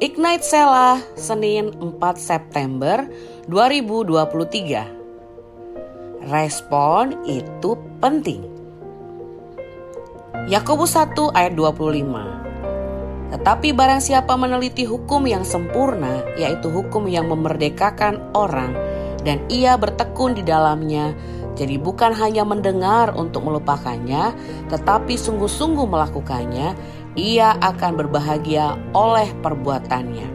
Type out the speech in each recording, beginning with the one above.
Ignite Sela, Senin 4 September 2023. Respon itu penting. Yakobus 1 ayat 25. Tetapi barang siapa meneliti hukum yang sempurna, yaitu hukum yang memerdekakan orang, dan ia bertekun di dalamnya, jadi bukan hanya mendengar untuk melupakannya, tetapi sungguh-sungguh melakukannya, ia akan berbahagia oleh perbuatannya.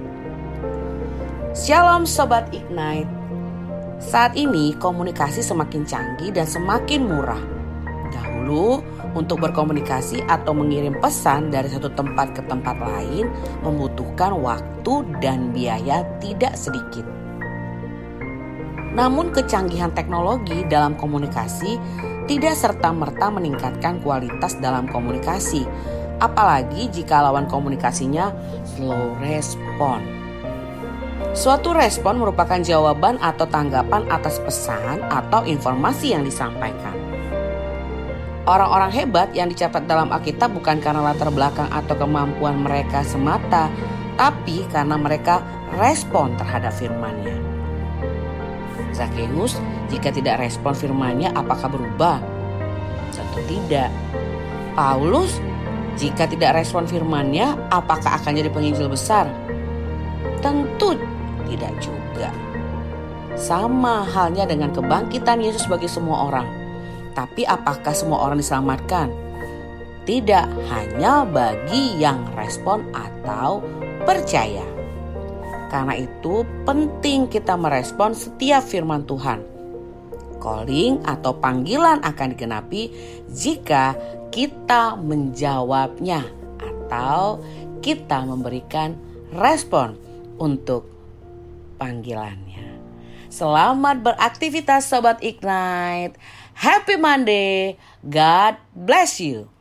Shalom Sobat Ignite. Saat ini komunikasi semakin canggih dan semakin murah. Dahulu untuk berkomunikasi atau mengirim pesan dari satu tempat ke tempat lain membutuhkan waktu dan biaya tidak sedikit. Namun kecanggihan teknologi dalam komunikasi tidak serta-merta meningkatkan kualitas dalam komunikasi apalagi jika lawan komunikasinya slow respon. Suatu respon merupakan jawaban atau tanggapan atas pesan atau informasi yang disampaikan. Orang-orang hebat yang dicatat dalam Alkitab bukan karena latar belakang atau kemampuan mereka semata, tapi karena mereka respon terhadap firman-Nya. Zakheus jika tidak respon firman-Nya apakah berubah? Tentu tidak. Paulus jika tidak respon firmannya, apakah akan jadi penginjil besar? Tentu tidak juga. Sama halnya dengan kebangkitan Yesus bagi semua orang. Tapi apakah semua orang diselamatkan? Tidak hanya bagi yang respon atau percaya. Karena itu penting kita merespon setiap firman Tuhan. Calling atau panggilan akan digenapi jika kita menjawabnya atau kita memberikan respon untuk panggilannya. Selamat beraktivitas Sobat Ignite. Happy Monday. God bless you.